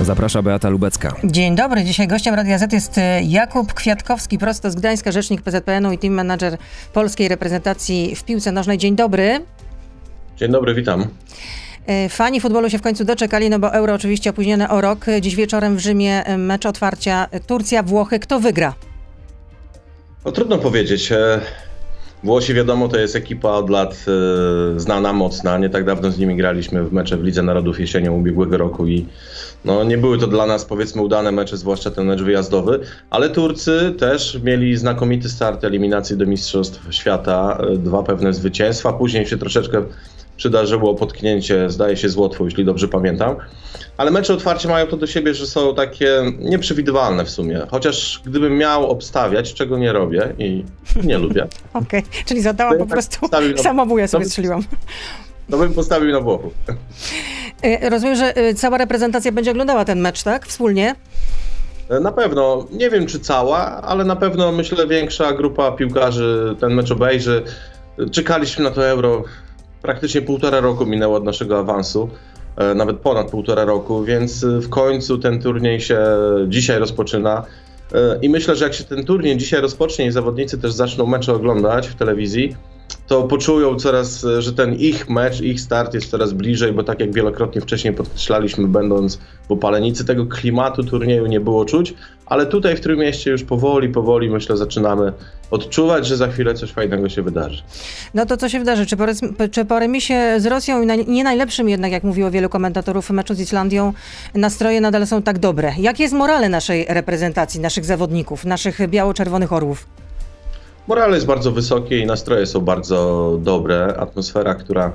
Zaprasza Beata Lubecka. Dzień dobry. Dzisiaj gościem Radia Z jest e, Jakub Kwiatkowski, prosto z Gdańska, rzecznik PZPN-u i team manager polskiej reprezentacji w piłce nożnej. Dzień dobry. Dzień dobry, witam. E, fani futbolu się w końcu doczekali, no bo euro oczywiście opóźnione o rok. Dziś wieczorem w Rzymie e, mecz otwarcia Turcja-Włochy. Kto wygra? No trudno powiedzieć. Włosi wiadomo, to jest ekipa od lat e, znana, mocna. Nie tak dawno z nimi graliśmy w mecze w Lidze Narodów jesienią ubiegłego roku i no, nie były to dla nas powiedzmy udane mecze, zwłaszcza ten mecz wyjazdowy, ale Turcy też mieli znakomity start eliminacji do Mistrzostw Świata, e, dwa pewne zwycięstwa, później się troszeczkę przydarzyło potknięcie, zdaje się, z Łotwą, jeśli dobrze pamiętam. Ale mecze otwarcie mają to do siebie, że są takie nieprzewidywalne w sumie. Chociaż gdybym miał obstawiać, czego nie robię i nie lubię. Okej, okay. czyli zadałam po tak prostu na... samobuja sobie strzeliłam. No bym postawił na Włochów. E, rozumiem, że e, cała reprezentacja będzie oglądała ten mecz, tak? Wspólnie? E, na pewno, nie wiem czy cała, ale na pewno myślę większa grupa piłkarzy ten mecz obejrzy. Czekaliśmy na to euro praktycznie półtora roku minęło od naszego awansu, e, nawet ponad półtora roku, więc e, w końcu ten turniej się dzisiaj rozpoczyna. E, I myślę, że jak się ten turniej dzisiaj rozpocznie i zawodnicy też zaczną mecze oglądać w telewizji, to poczują coraz, że ten ich mecz, ich start jest coraz bliżej, bo tak jak wielokrotnie wcześniej podkreślaliśmy, będąc w Opalenicy, tego klimatu turnieju nie było czuć, ale tutaj w Trójmieście już powoli, powoli myślę zaczynamy odczuwać, że za chwilę coś fajnego się wydarzy. No to co się wydarzy? Czy po, czy po remisie z Rosją, nie najlepszym jednak, jak mówiło wielu komentatorów meczu z Islandią, nastroje nadal są tak dobre? Jak jest morale naszej reprezentacji, naszych zawodników, naszych biało-czerwonych orłów? Morale jest bardzo wysokie i nastroje są bardzo dobre. Atmosfera, która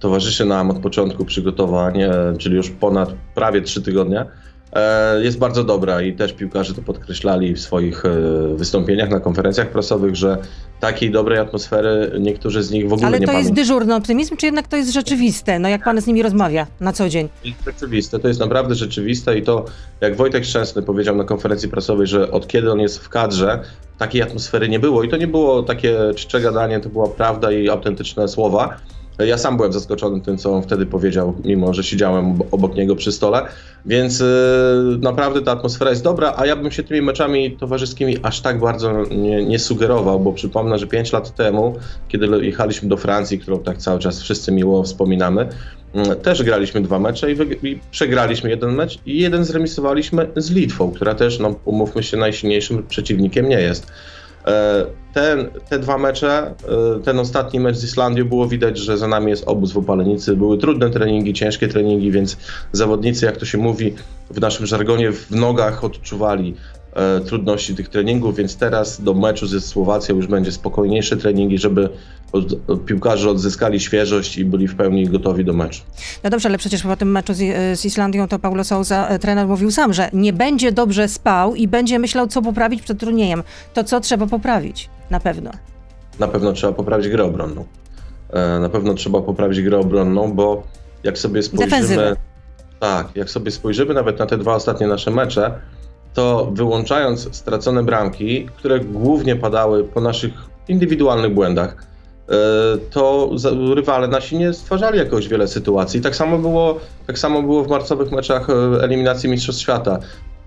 towarzyszy nam od początku przygotowań, e, czyli już ponad prawie trzy tygodnie, e, jest bardzo dobra i też piłkarze to podkreślali w swoich e, wystąpieniach na konferencjach prasowych, że takiej dobrej atmosfery niektórzy z nich w ogóle Ale nie to pamiętają. jest dyżurny optymizm, czy jednak to jest rzeczywiste? No jak pan z nimi rozmawia na co dzień? Jest rzeczywiste, to jest naprawdę rzeczywiste i to, jak Wojtek Szczęsny powiedział na konferencji prasowej, że od kiedy on jest w kadrze, takiej atmosfery nie było i to nie było takie czcze gadanie, to była prawda i autentyczne słowa. Ja sam byłem zaskoczony tym, co on wtedy powiedział, mimo że siedziałem obok niego przy stole, więc yy, naprawdę ta atmosfera jest dobra, a ja bym się tymi meczami towarzyskimi aż tak bardzo nie, nie sugerował, bo przypomnę, że 5 lat temu, kiedy jechaliśmy do Francji, którą tak cały czas wszyscy miło wspominamy, yy, też graliśmy dwa mecze i, i, przegraliśmy jeden mecz i jeden zremisowaliśmy z Litwą, która też, no umówmy się, najsilniejszym przeciwnikiem nie jest. E, ten, te dwa mecze, e, ten ostatni mecz z Islandią było widać, że za nami jest obóz w Opalenicy. Były trudne treningi, ciężkie treningi, więc zawodnicy, jak to się mówi w naszym żargonie, w nogach odczuwali e, trudności tych treningów, więc teraz do meczu ze Słowacją już będzie spokojniejsze treningi, żeby od, piłkarze odzyskali świeżość i byli w pełni gotowi do meczu. No dobrze, ale przecież po tym meczu z, z Islandią to Paulo Souza, e, trener, mówił sam, że nie będzie dobrze spał i będzie myślał, co poprawić przed turniejem. To co trzeba poprawić? Na pewno. Na pewno trzeba poprawić grę obronną. E, na pewno trzeba poprawić grę obronną, bo jak sobie spojrzymy... Defensywę. Tak, jak sobie spojrzymy nawet na te dwa ostatnie nasze mecze, to wyłączając stracone bramki, które głównie padały po naszych indywidualnych błędach, e, to rywale nasi nie stwarzali jakoś wiele sytuacji. Tak samo było, tak samo było w marcowych meczach e, eliminacji Mistrzostw Świata.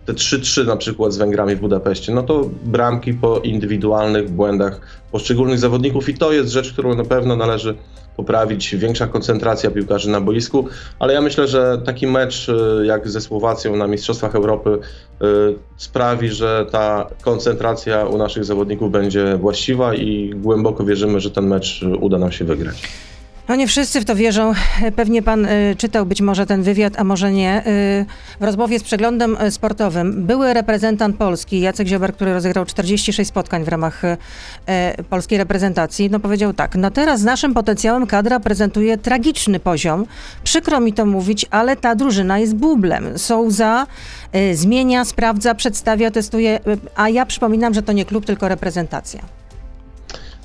Te 3-3 na przykład z Węgrami w Budapeszcie, no to bramki po indywidualnych błędach poszczególnych zawodników i to jest rzecz, którą na pewno należy poprawić, większa koncentracja piłkarzy na boisku, ale ja myślę, że taki mecz y, jak ze Słowacją na Mistrzostwach Europy y, sprawi, że ta koncentracja u naszych zawodników będzie właściwa i głęboko wierzymy, że ten mecz uda nam się wygrać. No nie wszyscy w to wierzą. Pewnie pan y, czytał być może ten wywiad, a może nie. Y, w rozmowie z przeglądem y, sportowym były reprezentant Polski, Jacek Ziober, który rozegrał 46 spotkań w ramach polskiej reprezentacji, no powiedział tak, no teraz z naszym potencjałem kadra prezentuje tragiczny poziom. Przykro mi to mówić, ale ta drużyna jest bublem. Souza y, zmienia, sprawdza, przedstawia, testuje, a ja przypominam, że to nie klub, tylko reprezentacja.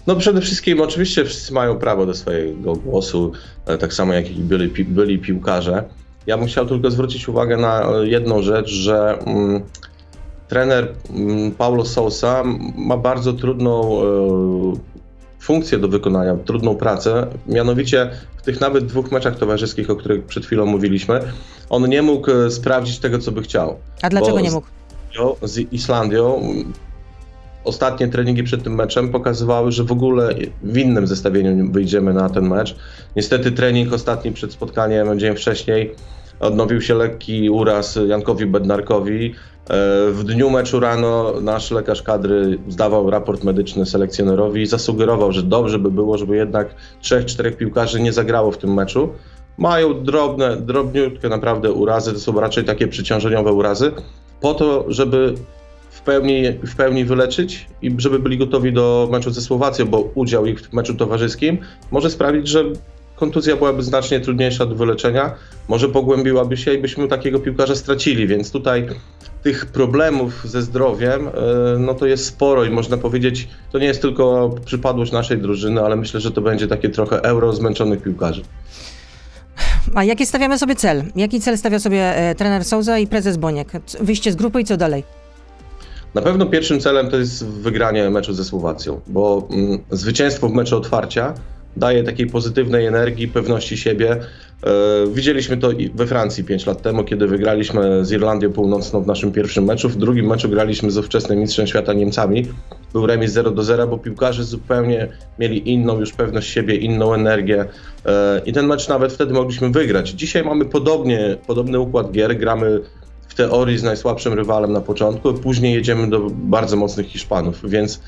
No przede wszystkim oczywiście wszyscy mają prawo do swojego głosu, e, tak samo jak i byli, byli piłkarze. Ja bym chciał tylko zwrócić uwagę na jedną rzecz, że mm, trener mm, Paulo Sousa ma bardzo trudną, e, funkcję do wykonania, trudną pracę. Mianowicie w tych nawet dwóch meczach towarzyskich, o których przed chwilą mówiliśmy, on nie mógł e, sprawdzić tego, co by chciał. A dlaczego nie mógł? z- Islandią ostatnie treningi przed tym meczem pokazywały, że w ogóle w innym zestawieniu wyjdziemy na ten mecz. Niestety trening ostatni przed spotkaniem, dzień wcześniej, odnowił się lekki uraz Jankowi Bednarkowi. E, W dniu meczu rano nasz lekarz kadry zdawał raport medyczny selekcjonerowi i zasugerował, że dobrze by było, żeby jednak trzech, czterech piłkarzy nie zagrało w tym meczu. Mają drobne, drobniutkie naprawdę urazy, to są raczej takie przyciążeniowe urazy, po to, żeby pełni, w pełni wyleczyć i żeby byli gotowi do meczu ze Słowacją, bo udział ich w meczu towarzyskim może sprawić, że kontuzja byłaby znacznie trudniejsza do wyleczenia, może pogłębiłaby się i byśmy takiego piłkarza stracili, więc tutaj tych problemów ze zdrowiem, e, no to jest sporo i można powiedzieć, to nie jest tylko przypadłość naszej drużyny, ale myślę, że to będzie takie trochę euro zmęczonych piłkarzy. A jaki stawiamy sobie cel? Jaki cel stawia sobie e, trener Souza i prezes Boniek? Wyjście z grupy i co dalej? Na pewno pierwszym celem to jest wygranie meczu ze Słowacją, bo mm, zwycięstwo w meczu otwarcia daje takiej pozytywnej energii, pewności siebie. E, widzieliśmy to we Francji 5 lat temu, kiedy wygraliśmy z Irlandią Północną w naszym pierwszym meczu. W drugim meczu graliśmy z ówczesnym mistrzem świata Niemcami. Był remis 0 do 0, bo piłkarze zupełnie mieli inną już pewność siebie, inną energię e, i ten mecz nawet wtedy mogliśmy wygrać. Dzisiaj mamy podobnie, podobny układ gier, gramy w teorii z najsłabszym rywalem na początku, później jedziemy do bardzo mocnych Hiszpanów, więc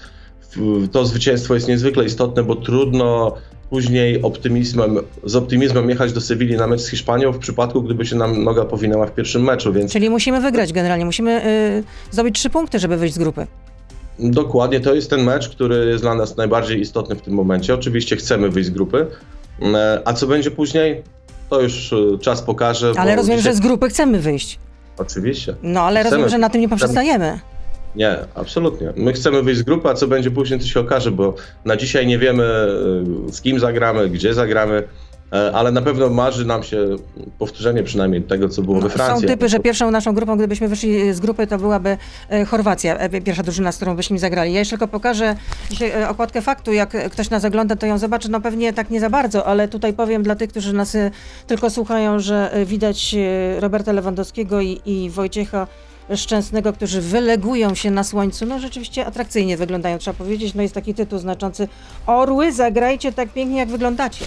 to zwycięstwo jest niezwykle istotne, bo trudno później optymizmem, z optymizmem jechać do Sewilli na mecz z Hiszpanią w przypadku, gdyby się nam noga powinęła w pierwszym meczu, więc Czyli musimy wygrać generalnie, musimy y, zdobyć trzy punkty, żeby wyjść z grupy. dokładnie to jest ten mecz, który jest dla nas najbardziej istotny w tym momencie. Oczywiście chcemy wyjść z grupy, e, a co będzie później, to już e, czas pokaże. Ale rozumiem, dzisiaj- że z grupy chcemy wyjść. Oczywiście. No ale Chcemy. rozumiem, że na tym nie poprzestajemy. Nie, absolutnie. My chcemy wyjść z grupy, a co będzie później, to się okaże, bo na dzisiaj nie wiemy, y, z kim zagramy, gdzie zagramy, ale na pewno marzy nam się powtórzenie przynajmniej tego, co było we No, Francji. Są typy, że pierwszą naszą grupą, gdybyśmy wyszli z grupy, to byłaby e, Chorwacja, e, pierwsza drużyna, z którą byśmy zagrali. Ja jeszcze tylko pokażę dzisiaj e, okładkę faktu, jak e, ktoś nas ogląda, to ją zobaczy, no pewnie tak nie za bardzo, ale tutaj powiem dla tych, którzy nas e, tylko słuchają, że e, widać e, Roberta Lewandowskiego i, i Wojciecha Szczęsnego, którzy wylegują się na słońcu. No rzeczywiście atrakcyjnie wyglądają, trzeba powiedzieć. No jest taki tytuł znaczący Orły, zagrajcie tak pięknie, jak wyglądacie.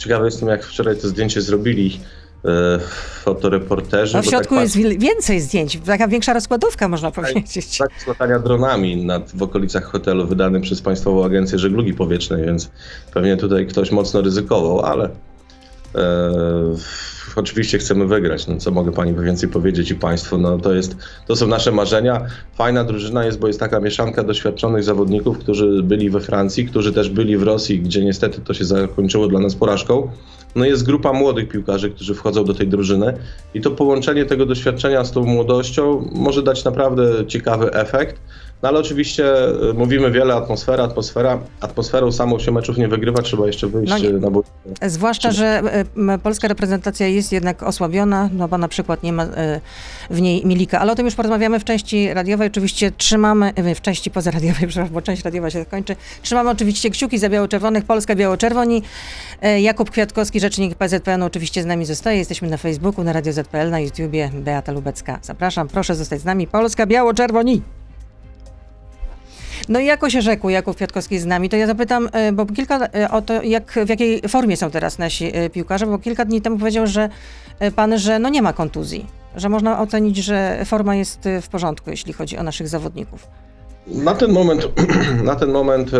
Ciekawy jestem, jak wczoraj to zdjęcie zrobili e, fotoreporterzy. No w bo środku tak jest wi- więcej zdjęć, taka większa rozkładówka, można powiedzieć. Tak, z latania dronami nad, w okolicach hotelu wydanym przez Państwową Agencję Żeglugi Powietrznej, więc pewnie tutaj ktoś mocno ryzykował, ale e, oczywiście chcemy wygrać. No, co mogę Pani więcej powiedzieć i Państwu? No, to, jest, to są nasze marzenia. Fajna drużyna jest, bo jest taka mieszanka doświadczonych zawodników, którzy byli we Francji, którzy też byli w Rosji, gdzie niestety to się zakończyło dla nas porażką. No jest grupa młodych piłkarzy, którzy wchodzą do tej drużyny i to połączenie tego doświadczenia z tą młodością może dać naprawdę ciekawy efekt. No ale oczywiście y, mówimy wiele atmosfera, atmosfera. Atmosferą samą się meczów nie wygrywa, trzeba jeszcze wyjść No nie. y, na boisko. Zwłaszcza, że m, polska reprezentacja jest jednak osłabiona, no bo na przykład nie ma w niej Milika. Ale o tym już porozmawiamy w części radiowej. Oczywiście trzymamy, w części pozaradiowej, przepraszam, bo część radiowa się kończy. Trzymamy oczywiście kciuki za biało-czerwonych, Polska biało-czerwoni. Jakub Kwiatkowski, rzecznik PZPN oczywiście z nami zostaje. Jesteśmy na Facebooku, na Radio ZPL, na YouTubie. Beata Lubecka. Zapraszam, proszę zostać z nami. Polska biało-czerwoni. No i jako się rzekł Jakub Kwiatkowski z nami, to ja zapytam, e, bo kilka e, o to, jak, w jakiej formie są teraz nasi e, piłkarze, bo kilka dni temu powiedział, że pan, że no nie ma kontuzji, że można ocenić, że forma jest w porządku, jeśli chodzi o naszych zawodników. Na ten moment, na ten moment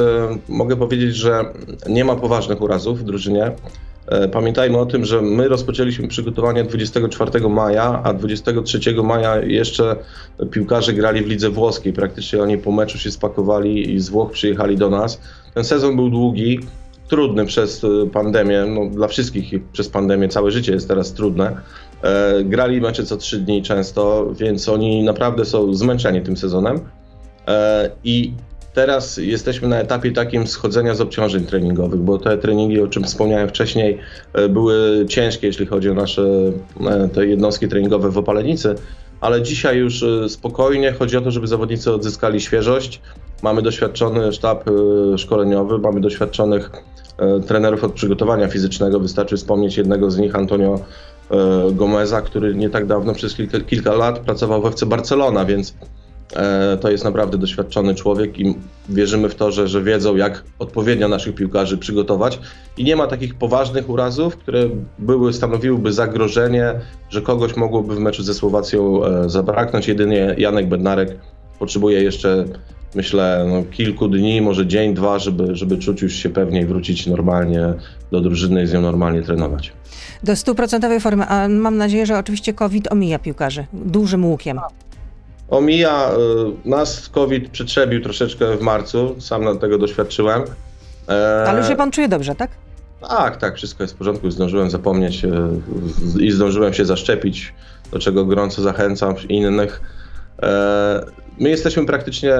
mogę powiedzieć, że nie ma poważnych urazów w drużynie. E, Pamiętajmy o tym, że my rozpoczęliśmy przygotowania 24 maja, a 23 maja jeszcze piłkarze grali w lidze włoskiej. Praktycznie oni po meczu się spakowali i z Włoch przyjechali do nas. Ten sezon był długi, trudny przez e, pandemię. No, dla wszystkich przez pandemię całe życie jest teraz trudne. E, Grali mecze co trzy dni często, więc oni naprawdę są zmęczeni tym sezonem. I teraz jesteśmy na etapie takim schodzenia z obciążeń treningowych, bo te treningi, o czym wspomniałem wcześniej, e, były ciężkie, jeśli chodzi o nasze e, te jednostki treningowe w Opalenicy, ale dzisiaj już e, spokojnie chodzi o to, żeby zawodnicy odzyskali świeżość Mamy doświadczony sztab szkoleniowy, mamy doświadczonych trenerów od przygotowania fizycznego. Wystarczy wspomnieć jednego z nich, Antonio Gomeza, który nie tak dawno, przez kilka, lat pracował w FC Barcelona, więc to jest naprawdę doświadczony człowiek i wierzymy w to, że, że wiedzą, jak odpowiednio naszych piłkarzy przygotować. I nie ma takich poważnych urazów, które były, stanowiłyby zagrożenie, że kogoś mogłoby w meczu ze Słowacją e, zabraknąć. Jedynie Janek Bednarek potrzebuje jeszcze, myślę, no, kilku dni, może dzień, dwa, żeby, żeby czuć już się pewniej, wrócić normalnie do drużyny i z nią normalnie trenować. Do stuprocentowej formy, a mam nadzieję, że oczywiście COVID omija piłkarzy dużym łukiem. Omija, y, nas COVID przetrzebił troszeczkę w marcu, sam na tego doświadczyłem. E, Ale już się pan czuje dobrze, tak? Tak, tak, wszystko jest w porządku. Zdążyłem zapomnieć e, i zdążyłem się zaszczepić, do czego gorąco zachęcam innych. E, My jesteśmy praktycznie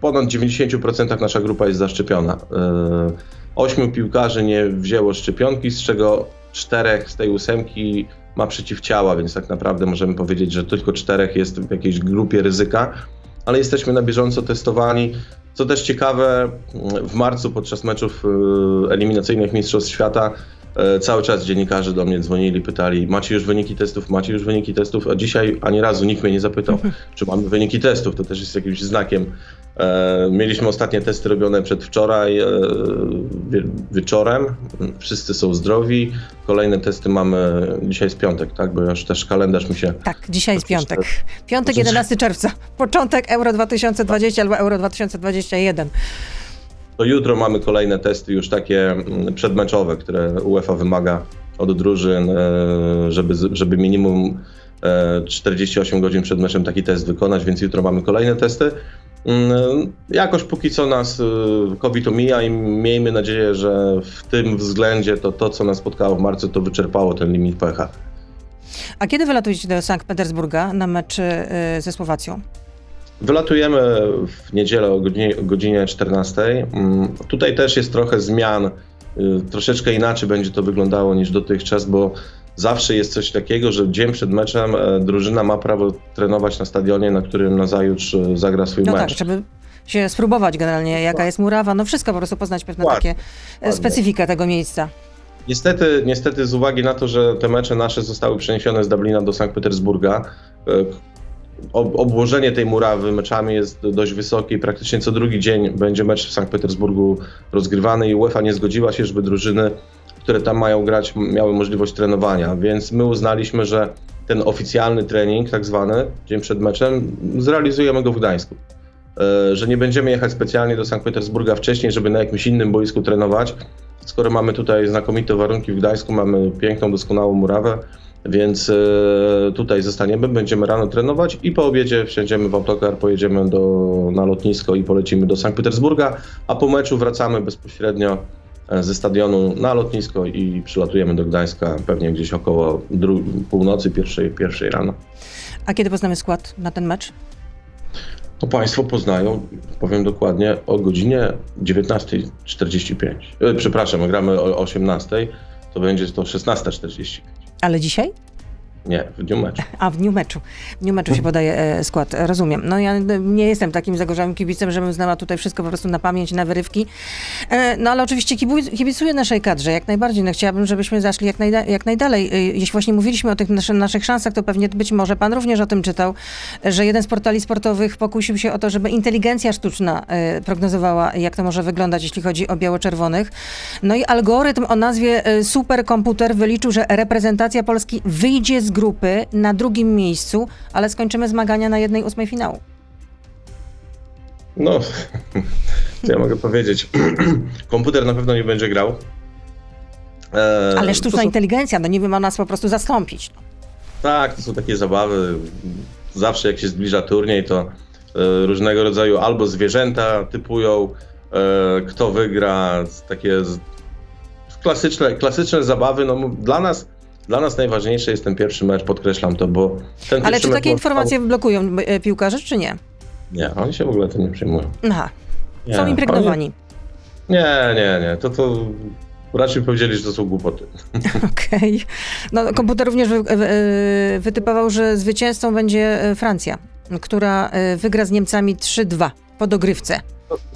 ponad 90% nasza grupa jest zaszczepiona. Ośmiu piłkarzy nie wzięło szczepionki, z czego czterech z tej ósemki ma przeciwciała, więc tak naprawdę możemy powiedzieć, że tylko czterech jest w jakiejś grupie ryzyka, ale jesteśmy na bieżąco testowani. Co też ciekawe, w marcu podczas meczów e, eliminacyjnych Mistrzostw Świata e, cały czas dziennikarze do mnie dzwonili, pytali, macie już wyniki testów, macie już wyniki testów, a dzisiaj ani razu nikt mnie nie zapytał, czy mamy wyniki testów, to też jest jakimś znakiem. E, Mieliśmy ostatnie testy robione przedwczoraj e, wie, wieczorem, wszyscy są zdrowi, kolejne testy mamy, dzisiaj jest piątek, tak, bo już też kalendarz mi się Tak, dzisiaj jest piątek. Piątek, Oczywiście. 11 czerwca. Początek Euro 2020 albo Euro 2021. To jutro mamy kolejne testy już takie mm, przedmeczowe, które UEFA wymaga od drużyn, e, żeby, żeby minimum e, 48 godzin przed meczem taki test wykonać, więc jutro mamy kolejne testy. Mm, Jakoś póki co nas e, COVID omija i miejmy nadzieję, że w tym względzie to, to co nas spotkało w marcu, to wyczerpało ten limit pecha. A kiedy wylatujecie do Sankt Petersburga na mecz y, ze Słowacją? Wylatujemy w niedzielę o godzinie, o godzinie 14. Mm, Tutaj też jest trochę zmian. Y, Troszeczkę inaczej będzie to wyglądało niż dotychczas, bo zawsze jest coś takiego, że dzień przed meczem e, drużyna ma prawo trenować na stadionie, na którym nazajutrz e, zagra swój No tak, mecz. żeby się spróbować generalnie, jaka jest murawa, no wszystko po prostu poznać pewne Dokładnie, takie e, dokładnie. specyfikę tego miejsca. Niestety, niestety z uwagi na to, że te mecze nasze zostały przeniesione z Dublina do Sankt Petersburga, ob- obłożenie tej murawy meczami jest dość wysokie praktycznie co drugi dzień będzie mecz w Sankt Petersburgu rozgrywany i UEFA nie zgodziła się, żeby drużyny, które tam mają grać, miały możliwość trenowania, więc my uznaliśmy, że ten oficjalny trening, tak zwany, dzień przed meczem, zrealizujemy go w Gdańsku. E, Że nie będziemy jechać specjalnie do Sankt Petersburga wcześniej, żeby na jakimś innym boisku trenować, skoro mamy tutaj znakomite warunki w Gdańsku, mamy piękną, doskonałą murawę, więc e, tutaj zostaniemy, będziemy rano trenować i po obiedzie wsiądziemy w autokar, pojedziemy do, na lotnisko i polecimy do Sankt Petersburga, a po meczu wracamy bezpośrednio e, ze stadionu na lotnisko i przylatujemy do Gdańska pewnie gdzieś około północy, pierwszej, pierwszej rano. A kiedy poznamy skład na ten mecz? To Państwo poznają, powiem dokładnie, o godzinie 19.45. E, przepraszam, gramy o 18.00, to będzie to 16.45. Ale dzisiaj? Nie, w dniu meczu. A, w dniu meczu. W dniu meczu się podaje e, skład, rozumiem. No ja nie jestem takim zagorzałym kibicem, żebym znała tutaj wszystko po prostu na pamięć, na wyrywki. E, no ale oczywiście kibicuję naszej kadrze, jak najbardziej. No chciałabym, żebyśmy zaszli jak, najda- jak najdalej. E, Jeśli właśnie mówiliśmy o tych naszy- naszych szansach, to pewnie być może pan również o tym czytał, że jeden z portali sportowych pokusił się o to, żeby inteligencja sztuczna prognozowała, jak to może wyglądać, jeśli chodzi o biało-czerwonych. No i algorytm o nazwie superkomputer wyliczył, że reprezentacja Polski wyjdzie z grupy na drugim miejscu, ale skończymy zmagania na jednej ósmej finału. No, co ja mogę powiedzieć? Komputer na pewno nie będzie grał. E, Ale to sztuczna są- inteligencja, no nie wiem, ma nas po prostu zastąpić. Tak, to są takie zabawy. Zawsze jak się zbliża turniej, to e, różnego rodzaju albo zwierzęta typują, e, kto wygra, takie klasyczne, klasyczne zabawy. No, dla nas dla nas najważniejszy jest ten pierwszy mecz, podkreślam to, bo ten Ale czy takie informacje blokują e, piłkarze, czy nie? Nie, oni się w ogóle tym nie przejmują. Aha, Nie, są impregnowani. Oni, nie, nie, nie. To, to raczej powiedzieli, że to są głupoty. Okej. No, komputer również wy, wy, wytypował, że zwycięzcą będzie e, Francja, która e, wygra z Niemcami 3-2 po dogrywce.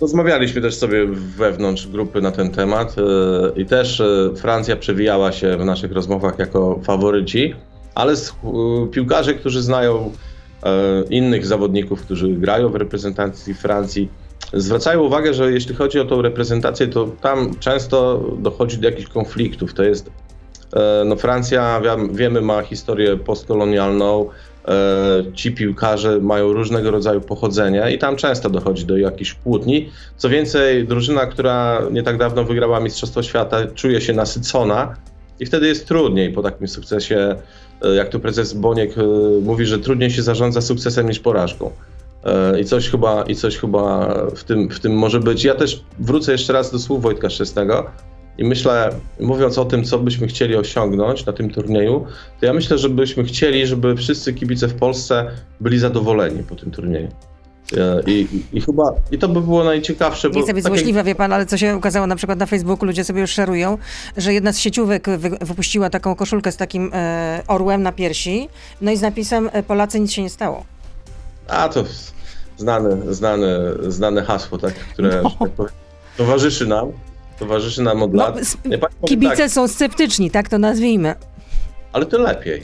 Rozmawialiśmy też sobie wewnątrz grupy na ten temat e, i też e, Francja przewijała się w naszych rozmowach jako faworyci, ale e, piłkarze, którzy znają innych zawodników, którzy grają w reprezentacji Francji, zwracają uwagę, że jeśli chodzi o tą reprezentację, to tam często dochodzi do jakichś konfliktów. To jest, no Francja, wiemy, ma historię postkolonialną, E, ci piłkarze mają różnego rodzaju pochodzenia i tam często dochodzi do jakichś kłótni. Co więcej, drużyna, która nie tak dawno wygrała Mistrzostwo Świata, czuje się nasycona i wtedy jest trudniej po takim sukcesie. E, jak tu prezes Boniek e, mówi, że trudniej się zarządza sukcesem niż porażką. I coś chyba, i coś chyba w, tym, w tym może być. Ja też wrócę jeszcze raz do słów Wojtka Szczesnego i myślę, mówiąc o tym, co byśmy chcieli osiągnąć na tym turnieju, to ja myślę, że byśmy chcieli, żeby wszyscy kibice w Polsce byli zadowoleni po tym turnieju. E, I, i, chyba, i to by było najciekawsze. Nie chcę być złośliwa, wie pan, ale co się ukazało na przykład na Facebooku, ludzie sobie już szerują, że jedna z sieciówek wy, wypuściła taką koszulkę z takim e, orłem na piersi, no i z napisem e, Polacy nic się nie stało. A to znane, znane, znane hasło, tak, które no. tak powiem, towarzyszy nam towarzyszy nam od no, lat. Kibice tak, są sceptyczni, tak to nazwijmy. Ale to lepiej.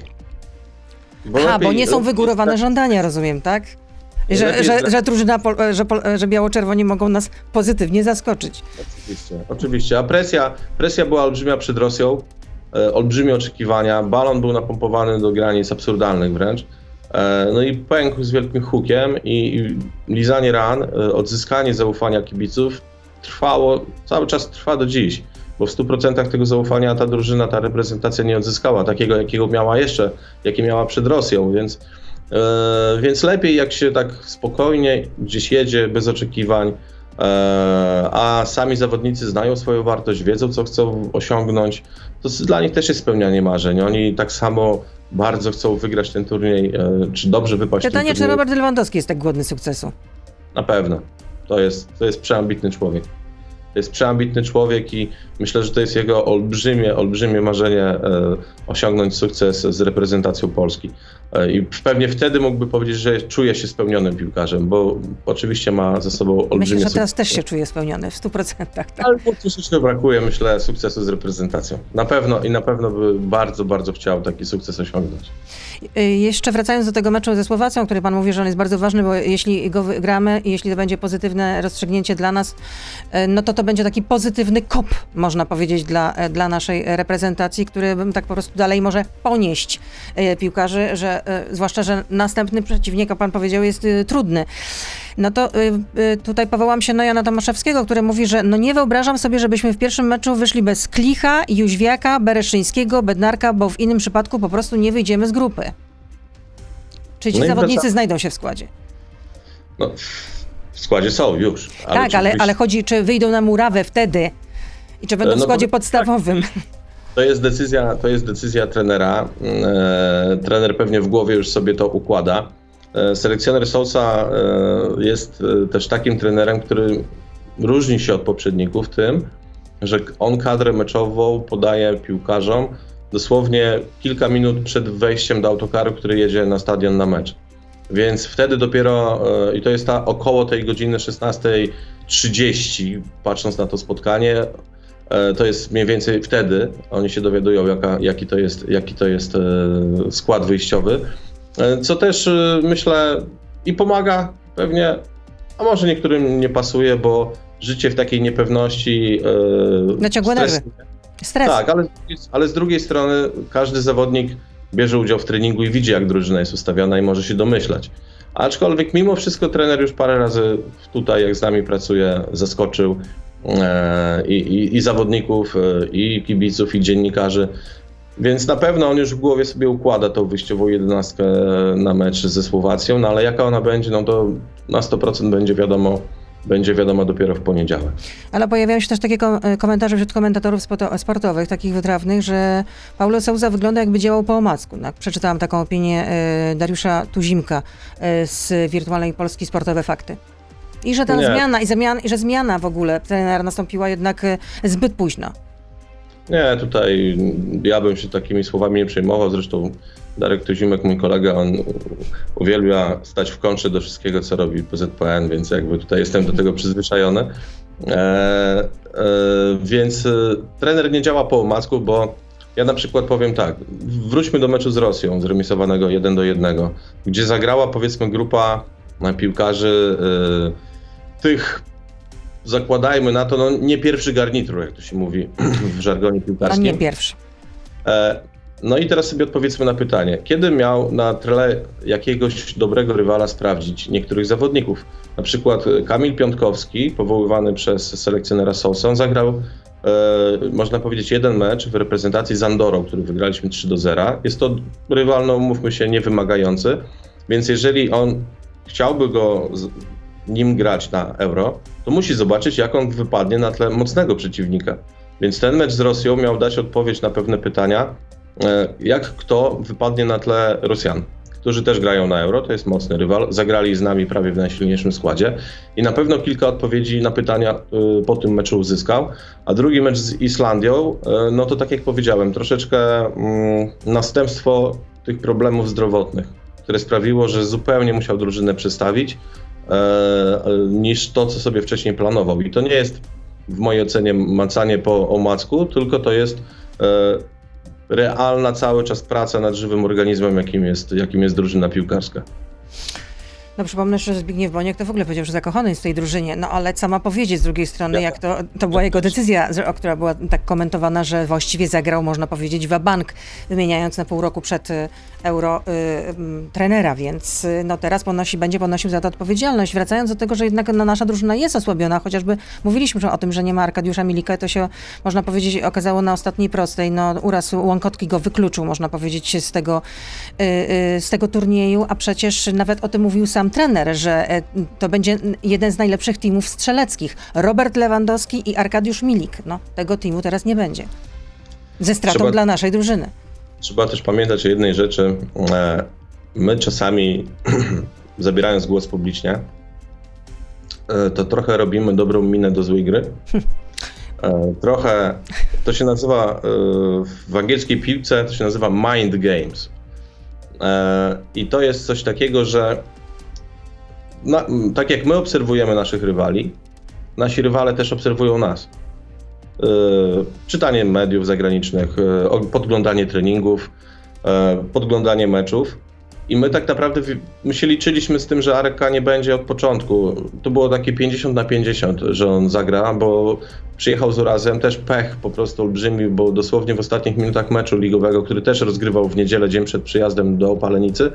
Bo A, lepiej, bo nie są wygórowane tak, żądania, rozumiem, tak? Że, że, że, drużyna, że, że biało-czerwoni mogą nas pozytywnie zaskoczyć. Oczywiście, oczywiście. A presja, presja była olbrzymia przed Rosją, e, olbrzymie oczekiwania, balon był napompowany do granic absurdalnych wręcz. E, no i pękł z wielkim hukiem i, i lizanie ran, e, odzyskanie zaufania kibiców trwało, cały czas trwa do dziś, bo w 100% tego zaufania ta drużyna, ta reprezentacja nie odzyskała, takiego jakiego miała jeszcze, jakie miała przed Rosją, więc, e, więc lepiej jak się tak spokojnie gdzieś jedzie, bez oczekiwań, e, a sami zawodnicy znają swoją wartość, wiedzą co chcą osiągnąć, to dla nich też jest spełnianie marzeń. Oni tak samo bardzo chcą wygrać ten turniej, e, czy dobrze wypaść Pytanie, czy Robert Lewandowski jest tak głodny sukcesu? Na pewno. To jest, to jest przeambitny człowiek. To jest przeambitny człowiek i myślę, że to jest jego olbrzymie, olbrzymie marzenie e, osiągnąć sukces z reprezentacją Polski. E, I pewnie wtedy mógłby powiedzieć, że czuje się spełnionym piłkarzem, bo oczywiście ma ze sobą olbrzymie Myślę, że teraz też się czuje spełniony w 100%. Tak? Ale troszeczkę brakuje, myślę, sukcesu z reprezentacją. Na pewno i na pewno by bardzo, bardzo chciał taki sukces osiągnąć. E, jeszcze wracając do tego meczu ze Słowacją, o którym pan mówi, że on jest bardzo ważny, bo jeśli go wygramy i jeśli to będzie pozytywne rozstrzygnięcie dla nas, no to to będzie taki pozytywny kop, można powiedzieć, dla, e, dla naszej reprezentacji, który bym tak po prostu dalej może ponieść piłkarzy, że, e, zwłaszcza, że następny przeciwnik, jak pan powiedział, jest trudny. No to tutaj powołam się na Jana Tomaszewskiego, który mówi, że no nie wyobrażam sobie, żebyśmy w pierwszym meczu wyszli bez Klicha, Jóźwiaka, Bereszyńskiego, Bednarka, bo w innym przypadku po prostu nie wyjdziemy z grupy. Czy ci no zawodnicy znajdą się w składzie? No, w składzie są już. Ale tak, ale, ale chodzi, czy wyjdą na murawę wtedy i czy będą w no składzie podstawowym. Tak. To jest decyzja, to jest decyzja trenera. E, trener pewnie w głowie już sobie to układa. E, selekcjoner Sousa e, jest e, też takim trenerem, który różni się od poprzedników tym, że on kadrę meczową podaje piłkarzom dosłownie kilka minut przed wejściem do autokaru, który jedzie na stadion na mecz. Więc wtedy dopiero, e, i to jest ta około tej godziny 16.30, patrząc na to spotkanie, to jest mniej więcej wtedy oni się dowiadują, jaka, jaki, to jest, jaki to jest e, skład wyjściowy. Co też myślę i pomaga pewnie, a może niektórym nie pasuje, bo życie w takiej niepewności. Naciągłe nerwy. Stres. Tak, ale, ale z drugiej strony każdy zawodnik bierze udział w treningu i widzi, jak drużyna jest ustawiona i może się domyślać. Aczkolwiek mimo wszystko trener już parę razy tutaj, jak z nami pracuje, zaskoczył e, i, i, i zawodników, e, i kibiców, i dziennikarzy. Więc na pewno on już w głowie sobie układa tą wyjściową jedenastkę na mecz ze Słowacją, no ale jaka ona będzie, no to na 100% będzie wiadomo będzie wiadomo dopiero w poniedziałek. Ale pojawiają się też takie e, komentarze wśród komentatorów sportowych, takich wytrawnych, że Paulo Souza wygląda jakby działał po omacku. Tak? Przeczytałam taką opinię e, Dariusza Tuzimka e, z Wirtualnej Polski Sportowe Fakty. I że ta Nie. zmiana, i, i że zmiana w ogóle trenera nastąpiła jednak zbyt późno. Nie, tutaj ja bym się takimi słowami nie przejmował. Zresztą Darek Tuzimek, mój kolega, on uwielbia stać w kontrze do wszystkiego, co robi PZPN, więc jakby tutaj jestem do tego przyzwyczajony. E, e, więc e, trener nie działa po omacku, bo ja na przykład powiem tak, wróćmy do meczu z Rosją, zremisowanego 1 do 1, gdzie zagrała powiedzmy grupa piłkarzy e, tych zakładajmy na to, no nie pierwszy garnitur, jak to się mówi w żargonie A piłkarskim. nie pierwszy. E, No i teraz sobie odpowiedzmy na pytanie, kiedy miał na tle jakiegoś dobrego rywala sprawdzić niektórych zawodników? Na przykład Kamil Piątkowski, powoływany przez selekcjonera Sousa, zagrał, e, można powiedzieć, jeden mecz w reprezentacji z Andorą, który wygraliśmy 3 do 0. Jest to rywal, no mówmy się, niewymagający, więc jeżeli on chciałby go nim grać na Euro, to musi zobaczyć, jak on wypadnie na tle mocnego przeciwnika. Więc ten mecz z Rosją miał dać odpowiedź na pewne pytania, e, jak kto wypadnie na tle Rosjan, którzy też grają na Euro, to jest mocny rywal, zagrali z nami prawie w najsilniejszym składzie i na pewno kilka odpowiedzi na pytania e, po tym meczu uzyskał. A drugi mecz z Islandią, e, no to tak jak powiedziałem, troszeczkę mm, następstwo tych problemów zdrowotnych, które sprawiło, że zupełnie musiał drużynę przestawić niż to, co sobie wcześniej planował. I to nie jest w mojej ocenie macanie po omacku, tylko to jest e, realna cały czas praca nad żywym organizmem, jakim jest, jakim jest drużyna piłkarska. No przypomnę, że Zbigniew Boniek to w ogóle powiedział, że zakochany jest w tej drużynie, no ale co ma powiedzieć z drugiej strony, Ja- jak to, to była jego decyzja, która była tak komentowana, że właściwie zagrał, można powiedzieć, wabank, wymieniając na pół roku przed y, euro y, mm, trenera, więc y, no teraz ponosi, będzie ponosił za to odpowiedzialność. Wracając do tego, że jednak no, nasza drużyna jest osłabiona, chociażby mówiliśmy o tym, że nie ma Arkadiusza Milika, to się, można powiedzieć, okazało na ostatniej prostej. No uraz Łąkotki go wykluczył, można powiedzieć, z tego, y, z tego turnieju, a przecież nawet o tym mówił sam trener, że e, to będzie jeden z najlepszych teamów strzeleckich. Robert Lewandowski i Arkadiusz Milik. No, tego teamu teraz nie będzie. Ze stratą Trzeba- dla naszej drużyny. Trzeba też pamiętać o jednej rzeczy. E, My czasami, zabierając głos publicznie, e, to trochę robimy dobrą minę do złej gry. Trochę, to się nazywa, w angielskiej piłce to się nazywa mind games. I to jest coś takiego, że na, tak jak my obserwujemy naszych rywali, nasi rywale też obserwują nas. E, Czytanie mediów zagranicznych, o- podglądanie treningów, e, podglądanie meczów. I my tak naprawdę my się liczyliśmy z tym, że Areka nie będzie od początku. To było takie 50 na 50, że on zagra, bo przyjechał z urazem, też pech po prostu olbrzymi, bo dosłownie w ostatnich minutach meczu ligowego, który też rozgrywał w niedzielę, dzień przed przyjazdem do Opalenicy,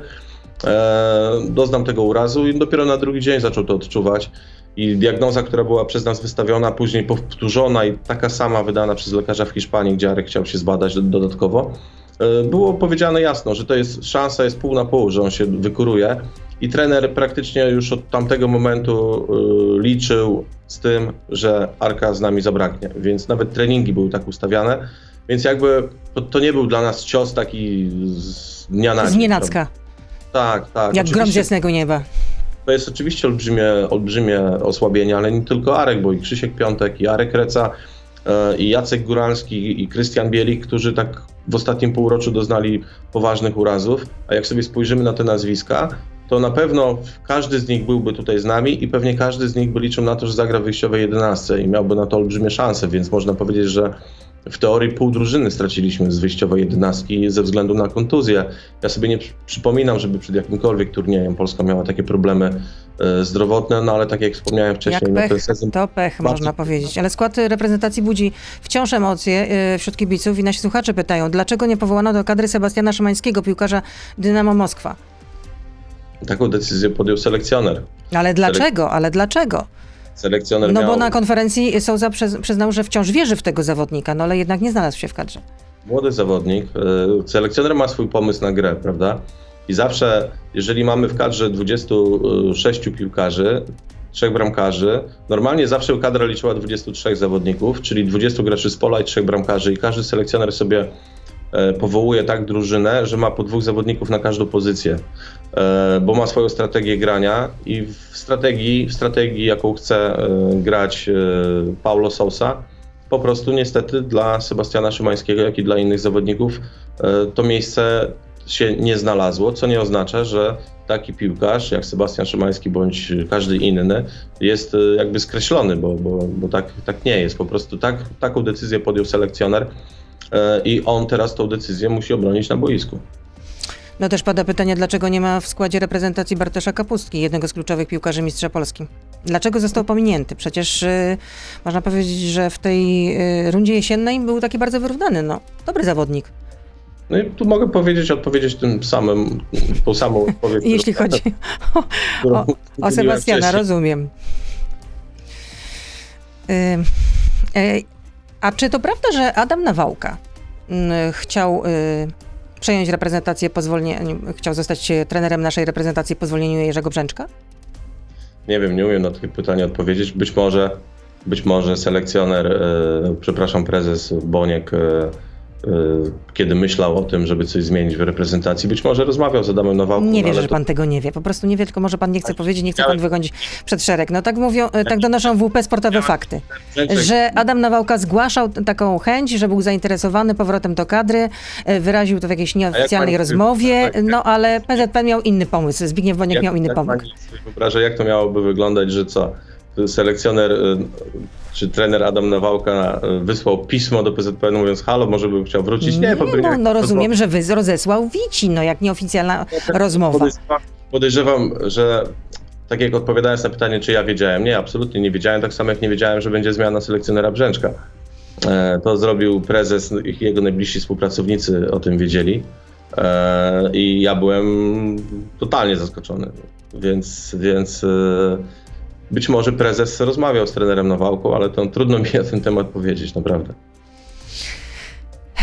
doznał tego urazu i dopiero na drugi dzień zaczął to odczuwać. I diagnoza, która była przez nas wystawiona, później powtórzona i taka sama wydana przez lekarza w Hiszpanii, gdzie Arek chciał się zbadać do- dodatkowo, e, było powiedziane jasno, że to jest szansa, jest pół na pół, że on się wykuruje. I trener praktycznie już od tamtego momentu e, liczył z tym, że Arka z nami zabraknie. Więc nawet treningi były tak ustawiane. Więc jakby to, to nie był dla nas cios taki z dnia na Z dzień. nienacka, Tak, tak. jak grom z jasnego nieba. to jest oczywiście olbrzymie, olbrzymie osłabienie, ale nie tylko Arek, bo i Krzysiek Piątek, i Arek Reca, e, i Jacek Góralski, i Krystian Bielik, którzy tak w ostatnim półroczu doznali poważnych urazów. A jak sobie spojrzymy na te nazwiska, to na pewno każdy z nich byłby tutaj z nami i pewnie każdy z nich by liczył na to, że zagra w wyjściowej 11 i miałby na to olbrzymie szanse, więc można powiedzieć, że w teorii pół drużyny straciliśmy z wyjściowej jedenastki ze względu na kontuzję. Ja sobie nie przy- przypominam, żeby przed jakimkolwiek turniejem Polska miała takie problemy e, zdrowotne, no ale tak jak wspomniałem wcześniej, Jak no, pech, to pech, bardzo- można powiedzieć. Ale skład reprezentacji budzi wciąż emocje y, wśród kibiców i nasi słuchacze pytają, dlaczego nie powołano do kadry Sebastiana Szymańskiego, piłkarza Dynamo Moskwa? taką decyzję podjął selekcjoner. Ale dlaczego? Ale dlaczego? Selekcjoner No miał bo na konferencji Souza przyz- przyznał, że wciąż wierzy w tego zawodnika, no ale jednak nie znalazł się w kadrze. młody zawodnik. e, Selekcjoner ma swój pomysł na grę, prawda? I zawsze, jeżeli mamy w kadrze 26 piłkarzy, trzech bramkarzy, normalnie zawsze kadra liczyła 23 zawodników, czyli 20 graczy z pola i trzech bramkarzy i każdy selekcjoner sobie powołuje tak drużynę, że ma po dwóch zawodników na każdą pozycję, e, bo ma swoją strategię grania i w strategii, w strategii jaką chce e, grać e, Paulo Sousa, po prostu niestety dla Sebastiana Szymańskiego, jak i dla innych zawodników e, to miejsce się nie znalazło, co nie oznacza, że taki piłkarz jak Sebastian Szymański bądź każdy inny jest jakby skreślony, bo, bo, bo tak, tak nie jest. Po prostu tak, taką decyzję podjął selekcjoner e, i on teraz tą decyzję musi obronić na boisku. No też pada pytanie, dlaczego nie ma w składzie reprezentacji Bartosza Kapustki, jednego z kluczowych piłkarzy mistrza Polski. Dlaczego został pominięty? Przecież y, można powiedzieć, że w tej y, rundzie jesiennej był taki bardzo wyrównany. No, dobry zawodnik. No i tu mogę powiedzieć, odpowiedzieć tym samym, tą samą odpowiedź. Jeśli którą- chodzi o, o, o Sebastiana, wcześniej. rozumiem. Y, y, a czy to prawda, że Adam Nawałka y, chciał y, przejąć reprezentację po zwolnieniu, chciał zostać y, trenerem naszej reprezentacji po zwolnieniu Jerzego Brzęczka? Nie wiem, nie umiem na takie pytanie odpowiedzieć. Być może, być może selekcjoner, e, przepraszam, prezes Boniek, e, kiedy myślał o tym, żeby coś zmienić w reprezentacji, być może rozmawiał z Adamem Nawałką. Nie no, wierzę, że to- pan tego nie wie. Po prostu nie wie, tylko może pan nie chce powiedzieć, nie chce pan wychodzić przed szereg. No tak mówią, y, tak donoszą WP Sportowe Fakty. Brzęczek- że Adam Nawałka zgłaszał taką chęć, że był zainteresowany powrotem do kadry, e, wyraził to w jakiejś nieoficjalnej rozmowie, tak, no ale PZPN miał inny pomysł, Zbigniew Boniek jak, miał inny jak pomysł. pani sobie wyobraża, jak to miałoby wyglądać, że co? Selekcjoner e, czy trener Adam Nawałka e, wysłał pismo do PZPN mówiąc halo, może bym chciał wrócić? Nie, po no, no rozumiem, że wy rozesłał Wici, no jak nieoficjalna rozmowa. Podejrzewam, podejrzewam, że tak jak odpowiadając na pytanie, czy ja wiedziałem, nie, absolutnie nie wiedziałem, tak samo jak nie wiedziałem, że będzie zmiana selekcjonera Brzęczka. E, To zrobił prezes, ich- jego najbliżsi współpracownicy o tym wiedzieli E, i ja byłem totalnie zaskoczony, więc, więc być może prezes rozmawiał z trenerem Nawałką, ale to trudno mi na ten temat powiedzieć, naprawdę.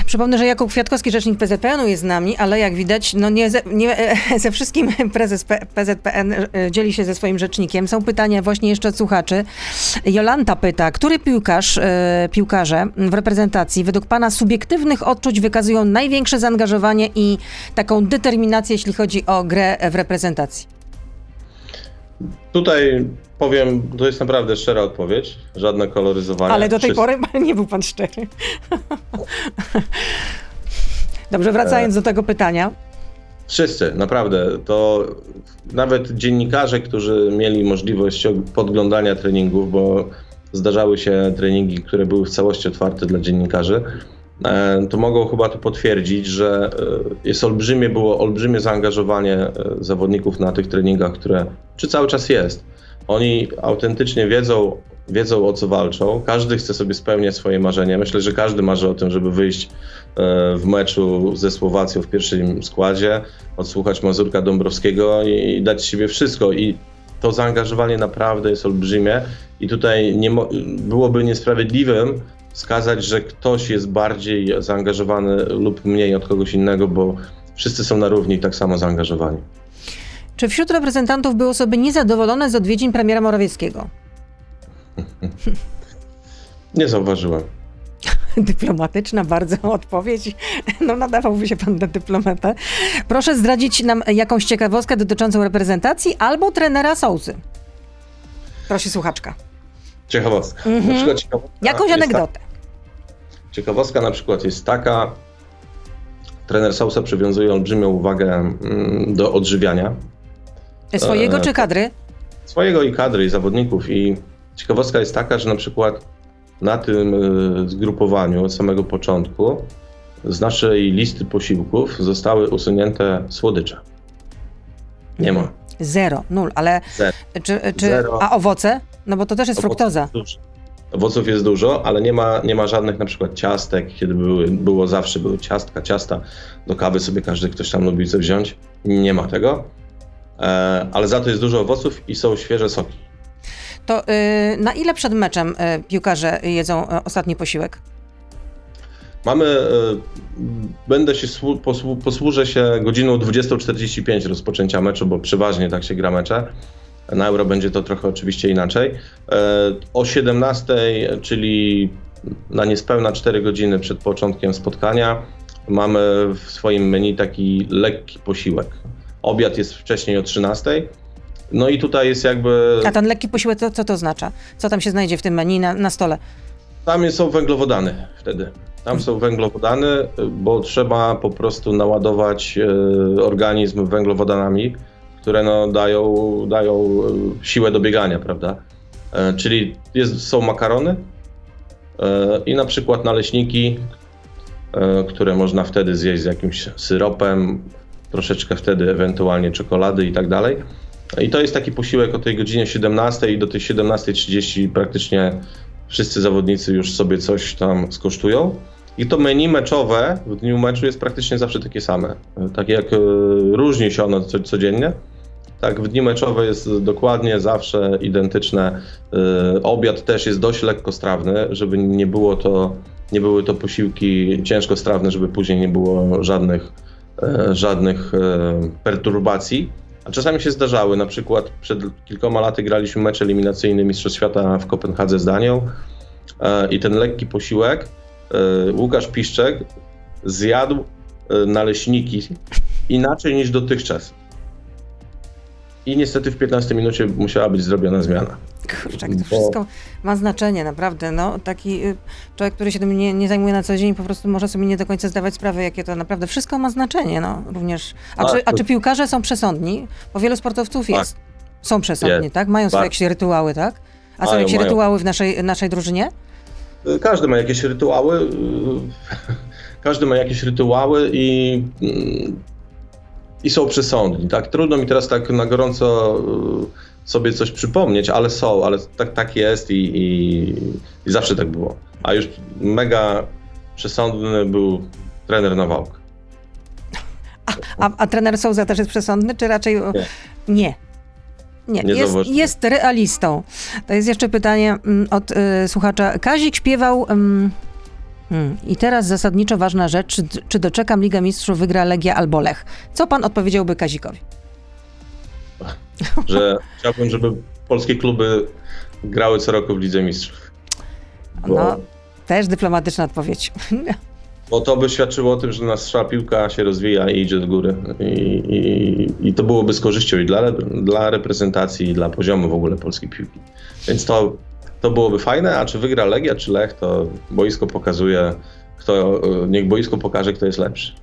Przypomnę, że Jakub Kwiatkowski, rzecznik PZPN-u jest z nami, ale jak widać, no nie, ze, nie ze wszystkim prezes P- PZPN e, dzieli się ze swoim rzecznikiem. Są pytania właśnie jeszcze od słuchaczy. Jolanta pyta, który piłkarz, e, piłkarze w reprezentacji według pana subiektywnych odczuć wykazują największe zaangażowanie i taką determinację, jeśli chodzi o grę w reprezentacji? Tutaj powiem, to jest naprawdę szczera odpowiedź, żadne koloryzowanie. Ale do tej pory nie był pan szczery. Dobrze, wracając do tego pytania. Wszyscy, naprawdę. To nawet dziennikarze, którzy mieli możliwość podglądania treningów, bo zdarzały się treningi, które były w całości otwarte dla dziennikarzy, to mogą chyba to potwierdzić, że e, jest olbrzymie, było olbrzymie zaangażowanie e, zawodników na tych treningach, które, czy cały czas jest. Oni autentycznie wiedzą, wiedzą o co walczą. Każdy chce sobie spełniać swoje marzenia. Myślę, że każdy marzy o tym, żeby wyjść e, w meczu ze Słowacją w pierwszym składzie, odsłuchać Mazurka Dąbrowskiego i dać siebie wszystko. I to zaangażowanie naprawdę jest olbrzymie i tutaj nie byłoby niesprawiedliwym wskazać, że ktoś jest bardziej zaangażowany lub mniej od kogoś innego, bo wszyscy są na równi i tak samo zaangażowani. Czy wśród reprezentantów były osoby niezadowolone z odwiedzin premiera Morawieckiego? Nie zauważyłem. Dyplomatyczna bardzo odpowiedź. No nadawałby się pan na dyplomatę. Proszę zdradzić nam jakąś ciekawostkę dotyczącą reprezentacji albo trenera Sousy. Prosi słuchaczka. Ciekawostka. Na przykład ciekawostka Jakąś anegdotę. Ciekawostka na przykład jest taka, trener Sousa przywiązuje olbrzymią uwagę mm, do odżywiania Swojego e, czy kadry? swojego i kadry, i zawodników. I ciekawostka jest taka, że na przykład na tym y, zgrupowaniu od samego początku z naszej listy posiłków zostały usunięte słodycze. Nie ma. Zero, nul, ale Zero. czy, czy Zero. a owoce? No bo to też jest Owoców fruktoza. Owoców jest dużo, ale nie ma, nie ma żadnych na przykład ciastek, kiedy były, było zawsze były ciastka, ciasta. Do kawy sobie każdy ktoś tam lubi coś wziąć. Nie ma tego. E, ale za to jest dużo owoców i są świeże soki. To y, na ile przed meczem y, piłkarze jedzą y, ostatni posiłek? Mamy, będę się, słu- posłu- posłużę się godziną 20.45 rozpoczęcia meczu, bo przeważnie tak się gra mecze. Na Euro będzie to trochę oczywiście inaczej. E, O 17.00, czyli na niespełna 4 godziny przed początkiem spotkania, mamy w swoim menu taki lekki posiłek. Obiad jest wcześniej o 13.00. No i tutaj jest jakby. A ten lekki posiłek, to, co to oznacza? Co tam się znajdzie w tym menu na, na stole? Tam są węglowodany wtedy. Tam są węglowodany, bo trzeba po prostu naładować e, organizm węglowodanami, które no dają, dają e, siłę do biegania, prawda? E, Czyli jest, są makarony e, i na przykład naleśniki, które można wtedy zjeść z jakimś syropem, troszeczkę wtedy ewentualnie czekolady i tak dalej. I to jest taki posiłek o tej godzinie 17 i do tej 17.30 praktycznie wszyscy zawodnicy już sobie coś tam skosztują. I to menu meczowe w dniu meczu jest praktycznie zawsze takie same. Tak jak różni się ono co, codziennie, tak w dni meczowe jest dokładnie zawsze identyczne. E, Obiad też jest dość lekkostrawny, żeby nie było to, nie były to posiłki ciężkostrawne, żeby później nie było żadnych, e, żadnych e, perturbacji. A czasami się zdarzały, na przykład przed kilkoma laty graliśmy mecz eliminacyjny Mistrzostw Świata w Kopenhadze z Danią i ten lekki posiłek Łukasz Piszczek zjadł naleśniki inaczej niż dotychczas. I niestety w 15 minucie musiała być zrobiona zmiana. Kurczak, to wszystko ma znaczenie, naprawdę. No, taki y, człowiek, który się tym nie, nie zajmuje na co dzień, po prostu może sobie nie do końca zdawać sprawy, jakie to naprawdę wszystko ma znaczenie. No, również. A, Tak, czy, a czy piłkarze są przesądni? Bo wielu sportowców Tak. jest. Są przesądni, Jest. tak? Mają swoje Bardzo. jakieś rytuały, tak? A są Mają, jakieś mają. rytuały w naszej, naszej drużynie? Każdy ma jakieś rytuały. Każdy ma jakieś rytuały i, mm, i są przesądni. Tak? Trudno mi teraz tak na gorąco y, sobie coś przypomnieć, ale są, ale tak, tak jest i, i, i zawsze tak było. A już mega przesądny był trener Nawałka. A, a trener Souza też jest przesądny, czy raczej Nie. nie? Nie, Nie jest, jest realistą. To jest jeszcze pytanie mm, od y, słuchacza. Kazik śpiewał. ym, hmm, I teraz zasadniczo ważna rzecz, czy, czy doczekam Liga Mistrzów, wygra Legia albo Lech? Co pan odpowiedziałby Kazikowi? Że chciałbym, żeby polskie kluby grały co roku w Lidze Mistrzów. Bo, No, też dyplomatyczna odpowiedź. bo to by świadczyło o tym, że nasza piłka się rozwija i idzie do góry. I, i, i to byłoby z korzyścią i dla, dla reprezentacji, i dla poziomu w ogóle polskiej piłki. Więc to, to byłoby fajne, a czy wygra Legia, czy Lech, to boisko pokazuje, kto, niech boisko pokaże, kto jest lepszy.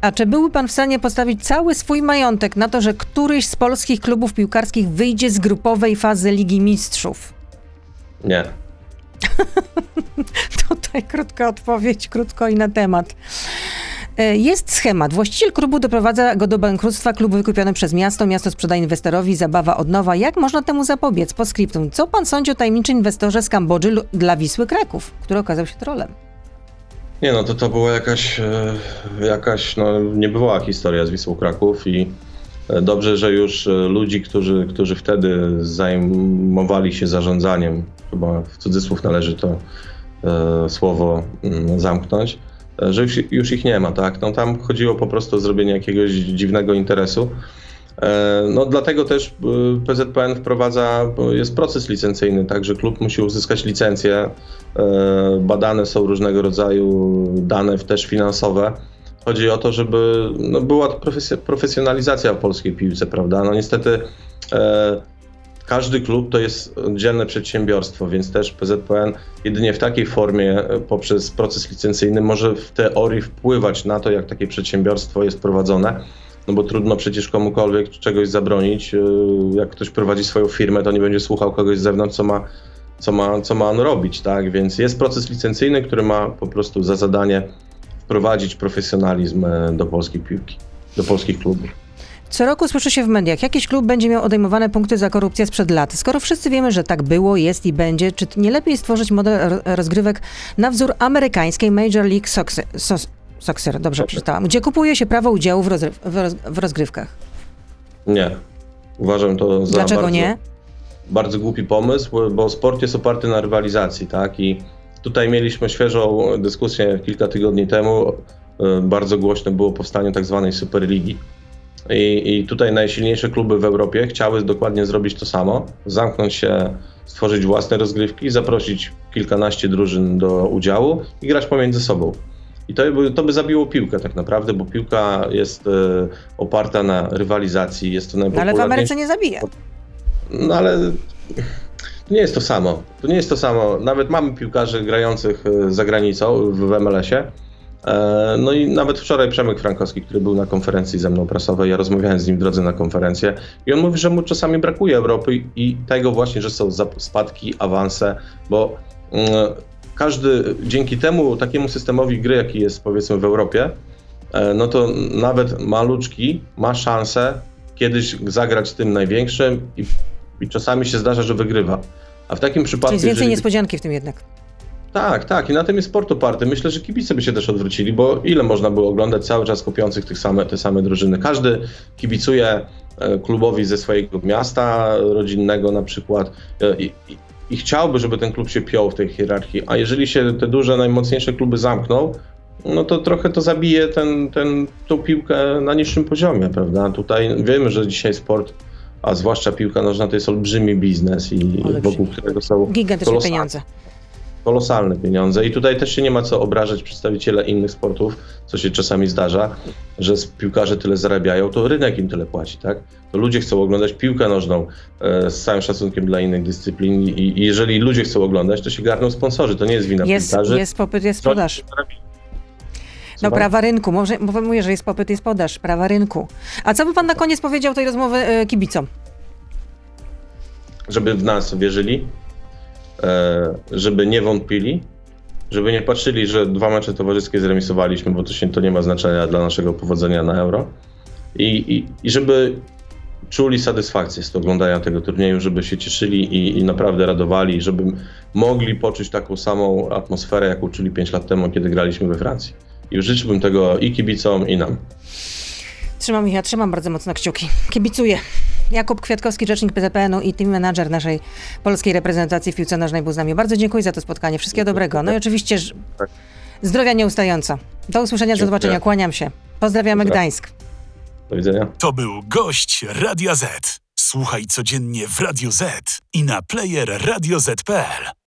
A czy byłby pan w stanie postawić cały swój majątek na to, że któryś z polskich klubów piłkarskich wyjdzie z grupowej fazy Ligi Mistrzów? Nie. Tutaj krótka odpowiedź, krótko i na temat. E, Jest schemat. Właściciel klubu doprowadza go do bankructwa. Klub wykupiony przez miasto. Miasto sprzedaje inwestorowi. Zabawa od nowa. Jak można temu zapobiec? Po skryptum. Co pan sądzi o tajemniczym inwestorze z Kambodży dla Wisły Kraków, który okazał się trolem? Nie no, to to była jakaś, e, jakaś no, niebywała historia z Wisłą Kraków i e, dobrze, że już ludzi, którzy, którzy wtedy zajmowali się zarządzaniem, chyba w cudzysłów należy to słowo mm, zamknąć, że już, ich nie ma, tak? No tam chodziło po prostu o zrobienie jakiegoś dziwnego interesu. E, No dlatego też e, PZPN wprowadza, jest proces licencyjny, tak, że klub musi uzyskać licencję. E, Badane są różnego rodzaju dane też finansowe. Chodzi o to, żeby no, była profesjonalizacja w polskiej piłce, prawda? No niestety e, każdy klub to jest oddzielne przedsiębiorstwo, więc też PZPN jedynie w takiej formie e, poprzez proces licencyjny może w teorii wpływać na to, jak takie przedsiębiorstwo jest prowadzone. No bo trudno przecież komukolwiek czegoś zabronić. E, Jak ktoś prowadzi swoją firmę, to nie będzie słuchał kogoś z zewnątrz, co ma, co ma, co ma on robić, tak? Więc jest proces licencyjny, który ma po prostu za zadanie wprowadzić profesjonalizm e, do polskiej piłki, do polskich klubów. Co roku słyszy się w mediach, jakiś klub będzie miał odejmowane punkty za korupcję sprzed lat. Skoro wszyscy wiemy, że tak było, jest i będzie, czy nie lepiej stworzyć model ro- rozgrywek na wzór amerykańskiej Major League Soccer, Soccer dobrze przeczytałam, gdzie kupuje się prawo udziału w, rozry- w, roz- w rozgrywkach? Nie. Uważam to za Dlaczego bardzo, nie? bardzo głupi pomysł, bo sport jest oparty na rywalizacji, tak? I tutaj mieliśmy świeżą dyskusję kilka tygodni temu. E, Bardzo głośne było powstanie tak zwanej Superligi. I, I tutaj najsilniejsze kluby w Europie chciały dokładnie zrobić to samo, zamknąć się, stworzyć własne rozgrywki, zaprosić kilkanaście drużyn do udziału i grać pomiędzy sobą. I to by, to by zabiło piłkę tak naprawdę, bo piłka jest e, oparta na rywalizacji, jest to No, ale w Ameryce nie zabija. no ale To nie jest to samo. To nie jest to samo. Nawet mamy piłkarzy grających e, za granicą w w MLS-ie. E, No i nawet wczoraj Przemek Frankowski, który był na konferencji ze mną prasowej, ja rozmawiałem z nim w drodze na konferencję i on mówi, że mu czasami brakuje Europy i tego właśnie, że są spadki, awanse, bo mm, każdy dzięki temu takiemu systemowi gry, jaki jest powiedzmy w Europie, e, no to nawet maluczki ma szansę kiedyś zagrać tym największym i, i czasami się zdarza, że wygrywa. A w takim przypadku. Czyli jest więcej jeżeli- niespodzianki w tym jednak. Tak, tak. I na tym jest sport oparty. Myślę, że kibice by się też odwrócili, bo ile można było oglądać cały czas kupiących tych same, te same drużyny. Każdy kibicuje e, klubowi ze swojego miasta rodzinnego na przykład e, i, i, i chciałby, żeby ten klub się piął w tej hierarchii. A jeżeli się te duże, najmocniejsze kluby zamkną, no to trochę to zabije ten, ten, tą piłkę na niższym poziomie, prawda? Tutaj wiemy, że dzisiaj sport, a zwłaszcza piłka nożna, to jest olbrzymi biznes i Olbrzymi. wokół którego są Gigantyczne pieniądze. Kolosalne pieniądze i tutaj też się nie ma co obrażać przedstawiciele innych sportów, co się czasami zdarza, że piłkarze tyle zarabiają, to rynek im tyle płaci, tak? To ludzie chcą oglądać piłkę nożną e, z całym szacunkiem dla innych dyscyplin i, i jeżeli ludzie chcą oglądać, to się garną sponsorzy, to nie jest wina Jest, piłkarzy. jest popyt, jest podaż. No prawa rynku. Może, bo mówię, że jest popyt, jest podaż. Prawa rynku. A co by pan na koniec powiedział tej rozmowy e, kibicom? żeby w nas wierzyli, żeby nie wątpili, żeby nie patrzyli, że dwa mecze towarzyskie zremisowaliśmy, bo to, się, to nie ma znaczenia dla naszego powodzenia na euro. I, i, i żeby czuli satysfakcję z oglądania tego turnieju, żeby się cieszyli i, i naprawdę radowali, żeby mogli poczuć taką samą atmosferę, jaką czuli 5 lat temu, kiedy graliśmy we Francji. I życzyłbym tego i kibicom, i nam. Trzymam, ja trzymam bardzo mocno kciuki. Kibicuję. Jakub Kwiatkowski, rzecznik PZPN-u i team manager naszej polskiej reprezentacji w piłce nożnej był z nami. Bardzo dziękuję za to spotkanie. Wszystkiego dobrego. No i oczywiście ż- Tak. zdrowia nieustająco. Do usłyszenia, do zobaczenia. Kłaniam się. Pozdrawiamy Pozdrawiam. Gdańsk. Do widzenia. To był gość Radia Z. Słuchaj codziennie w Radio Z i na player radioz.pl.